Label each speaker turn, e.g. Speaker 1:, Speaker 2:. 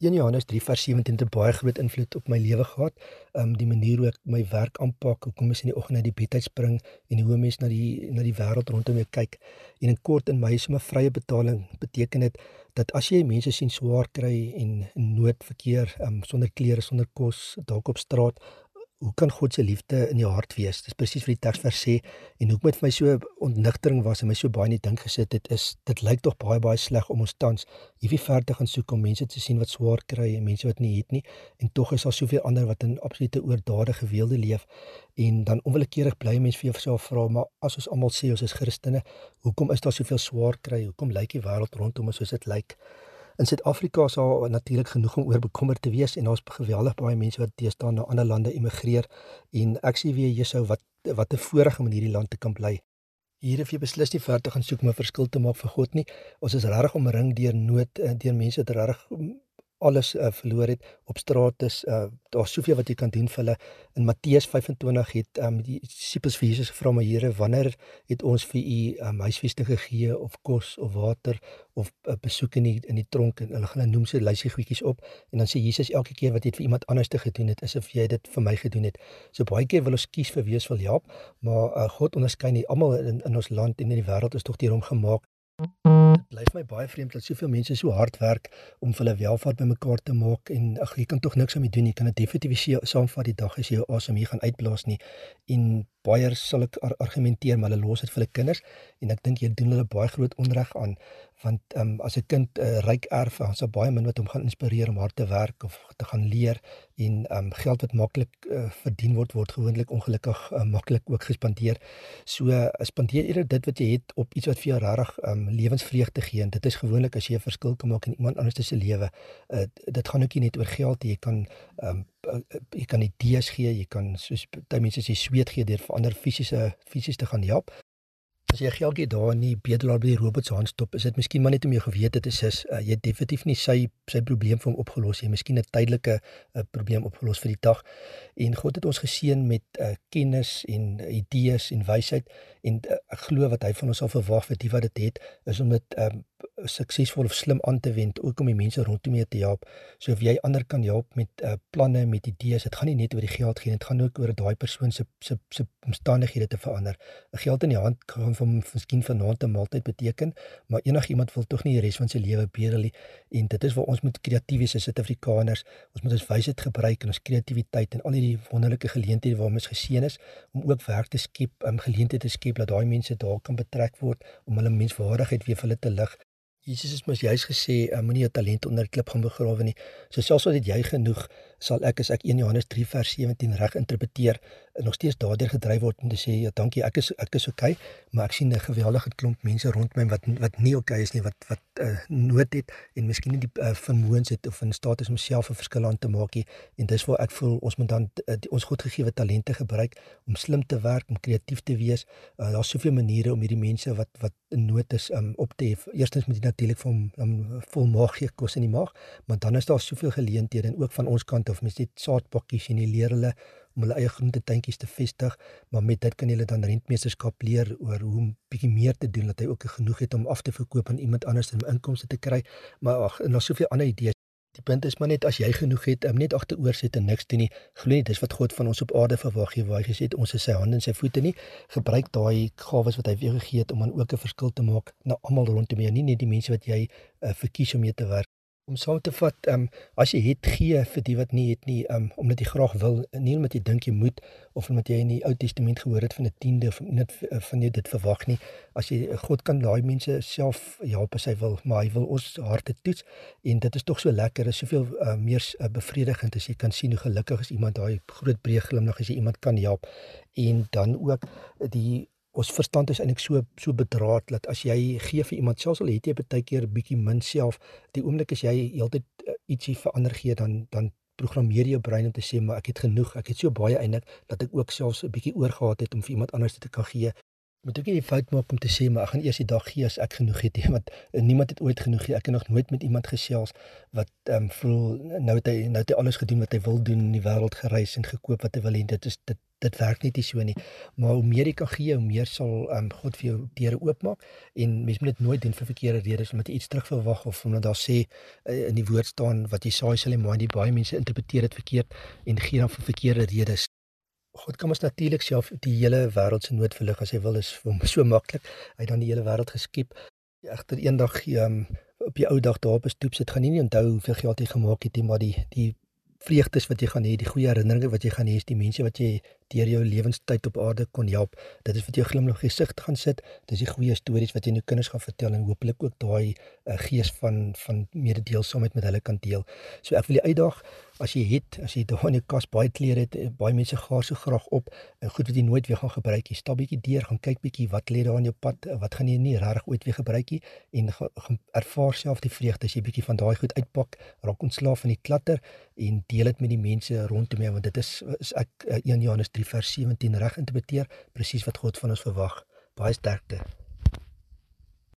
Speaker 1: 1 Johannes 3 vers 17 het baie groot invloed op my lewe gehad. Um die manier hoe ek my werk aanpak, hoe kom ek in die oggend uit die bed uit spring en hoe mense na die na die wêreld rondom jou kyk. En in kort in my is 'n vrye betaling beteken dit dat as jy mense sien swaar kry en in nood verkeer, um sonder klere, sonder kos, dalk op straat, hoe kan God se liefde in jou hart wees? Dis presies wat die teks vers sê en hoekom dit vir my so ontnigtering was en my so baie in die dink gesit het is dit lyk tog baie baie sleg om ons tans hierdie ver te gaan soek om mense te sien wat swaar kry en mense wat nie het nie en tog is daar soveel ander wat in absolute oordadige weelde leef en dan onwillekeurig bly mense vir jouself vra maar as ons almal sê ons is Christene, hoekom is daar soveel swaar kry? Hoekom lyk die wêreld rondom ons soos dit lyk? In Suid-Afrika is daar natuurlik genoeg om oor bekommerd te wees en daar's geweldig baie mense wat teestaan na ander lande emigreer en ek sê weer Jesou wat wat 'n voorreg om in hierdie land te kan bly. Hier hoef jy beslis nie ver te gaan soek om 'n verskil te maak vir God nie. Ons is regtig omring deur nood en deur mense wat regtig alles uh, verloor het. Op straat is uh, daar soveel wat jy kan doen vir hulle. In Matteus 25 het um, die disippels vir Jesus gevra maar Here wanneer het ons vir u um, huisvesting gegee of kos of water of uh, besoek in die in die tronk? En hulle gaan noem se lysie goedjies op. En dan sê Jesus elke keer wat jy vir iemand anders te gedoen het asof jy dit vir my gedoen het. So baie keer wil ons kies vir wie ons wil help maar uh, God onderskei nie almal in, in ons land en in die wêreld is tog deur hom gemaak Dit bly vir my baie vreemd dat soveel mense so hard werk om hulle welvaart bymekaar te maak en ag jy kan tog niks aan mee doen nie. Kan dit definitief saamvat die dag as jy jou asem hier gaan uitblaas nie. En baie sal ek ar argumenteer maar hulle los dit vir hulle kinders en ek dink jy doen hulle baie groot onreg aan want um, as 'n kind 'n uh, ryk erf dan sal baie min wat hom gaan inspireer om hard te werk of te gaan leer en um, geld wat maklik uh, verdien word word gewoonlik ongelukkig uh, maklik ook gespandeer. So uh, spandeer eerder dit wat jy het op iets wat vir jou regtig um, lewensvreugde gee en dit is gewoonlik as jy 'n verskil kan maak in iemand anders se lewe. Uh, dit gaan ook nie net oor geld jy kan um, jy kan idees gee, jy kan soos baie mense sê sweet gee deur vir ander fisiese fisies te gaan help. As jy geldjie daar in die bedelaar by die robots handstop, is dit miskien maar net om jou gewete te sis, uh, jy definitief nie sy sy probleem vir hom opgelos nie, miskien 'n tydelike uh, probleem opgelos vir die dag. En God het ons geseën met uh, kennis en idees en wysheid en uh, ek glo wat hy van ons sal verwag vir die wat dit het, is om dit um, suksesvol of slim aan te wend ook om die mense rondom jou te help. So of jy ander kan help met uh, planne, met idees, dit gaan nie net oor die geld gaan, dit gaan ook oor daai persoon se se se omstandighede te verander. 'n Geld in die hand kan vir miskien vanaand 'n maaltyd beteken, maar enigiemand wil tog nie die res van sy lewe bedel nie. En dit is waar ons moet kreatief wees as Suid-Afrikaners. Ons moet ons wysheid gebruik en ons kreatiwiteit en al hierdie wonderlike geleenthede waarmee ons geseën is om ook werk te skep, um, geleenthede te skep dat daai mense daar kan betrek word om hulle menswaardigheid weer vir hulle te lig Jesus het mos juis gesê, uh, moenie jou talent onder 'n klip gaan begrawe nie. So selfs al het jy genoeg, sal ek as ek 1 Johannes 3 vers 17 reg interpreteer, nog steeds daardeur gedryf word om te sê, ja, dankie, ek is ek is okay, maar ek sien 'n geweldige klomp mense rondom my wat wat nie okay is nie, wat wat uh, nood het en miskien nie die uh, vermoëns het of in staat is om self 'n verskil aan te maak nie. En dis waar ek voel ons moet dan uh, die, ons godgegewe talente gebruik om slim te werk, om kreatief te wees. Uh, Daar's soveel maniere om hierdie mense wat wat in nood is um, op te hef. Eerstens moet jy natuurlik vir hom volmaak gee kos in die maag, maar dan is daar soveel geleenthede en ook van ons kant of mens net saadpakkies en jy leer hulle om hulle eie groentetuintjies te vestig, maar met dit kan jy dan rentmeesterskap leer oor hoe om bietjie meer te doen dat hy ook genoeg het om af te verkoop aan iemand anders en inkomste te kry. Maar ag, en daar's soveel ander idees. Die punt is maar net as jy genoeg het om net agteroor sit en niks doen nie, glo nie dis wat God van ons op aarde verwag nie, waar hy gesê het ons is sy hande en sy voete nie. Gebruik daai gawes wat hy vir jou gegee het om aan ook 'n verskil te maak na almal rondom jou, nie net die mense wat jy uh, verkies om mee te werk om saam te vat, ehm um, as jy het gee vir die wat nie het nie, ehm um, omdat jy graag wil, nie omdat jy dink jy moet of omdat jy in die Ou Testament gehoor het van 'n tiende of net eh, van jy dit verwag nie. As jy God kan daai mense self help as hy wil, maar hy wil ons harte toets en dit is tog so lekker, is soveel uh, meer uh, bevredigend as jy kan sien hoe gelukkig is iemand daai groot breë glimlag as jy iemand kan help en dan ook die ons verstand is eintlik so so bedraad dat as jy gee vir iemand selfs al het jy baie keer bietjie min self die oomblik as jy heeltyd uh, ietsie verander gee dan dan programmeer jou brein om te sê maar ek het genoeg ek het so baie eintlik dat ek ook selfs 'n bietjie oorgehad het om vir iemand anders te kan gee moet ook nie die fout maak om te sê maar ek gaan eers die dag gee as ek genoeg het nie want uh, niemand het ooit genoeg nie. Ek het nog nooit met iemand gesels wat ehm um, voel nou het hy nou het hy alles gedoen wat hy wil doen in die wêreld gereis en gekoop wat hy wil hê. Dit is dit dit werk net nie so nie. Maar hoe meer jy kan gee, hoe meer sal ehm um, God vir jou deure oopmaak en mens moet dit nooit doen vir verkeerde redes omdat jy iets terug verwag of omdat daar sê uh, in die woord staan wat jy saai sal jy maai. Baie mense interpreteer dit verkeerd en gee dan vir verkeerde redes. God kan ons natuurlik self die hele wêreld se nood verlig as hy wil is vir hom so maklik. Hy het dan die hele wêreld geskep. Egter eendag um, op die ou dag daar op 'n stoep sit gaan nie onthou hoeveel geld jy gemaak het nie, maar die die vreugdes wat jy gaan hê, die goeie herinneringe wat jy gaan hê, is die mense wat jy deur jou lewenstyd op aarde kon help. Dit is wat jou glimlag gesig gaan sit. Dis die goeie stories wat jy nou kinders gaan vertel en hopelik ook daai uh, gees van van mededeelsaamheid met hulle kan deel. So ek wil die uitdaag as jy het, as jy daar in jou kas baie klere het, eh, baie mense gaar so graag op en goed wat jy nooit weer gaan gebruik nie. Stap bietjie deur, gaan kyk bietjie wat lê daar in jou pad, eh, wat gaan jy nie regtig ooit weer gebruik nie en gaan ervaar self die vreugde as jy bietjie van daai goed uitpak, raak ontslaaf van die klatter en deel dit met die mense rondom jou want dit is, is ek 1 Johannes 3 vers 17 reg interpreteer presies wat God van ons verwag. Baie sterkte.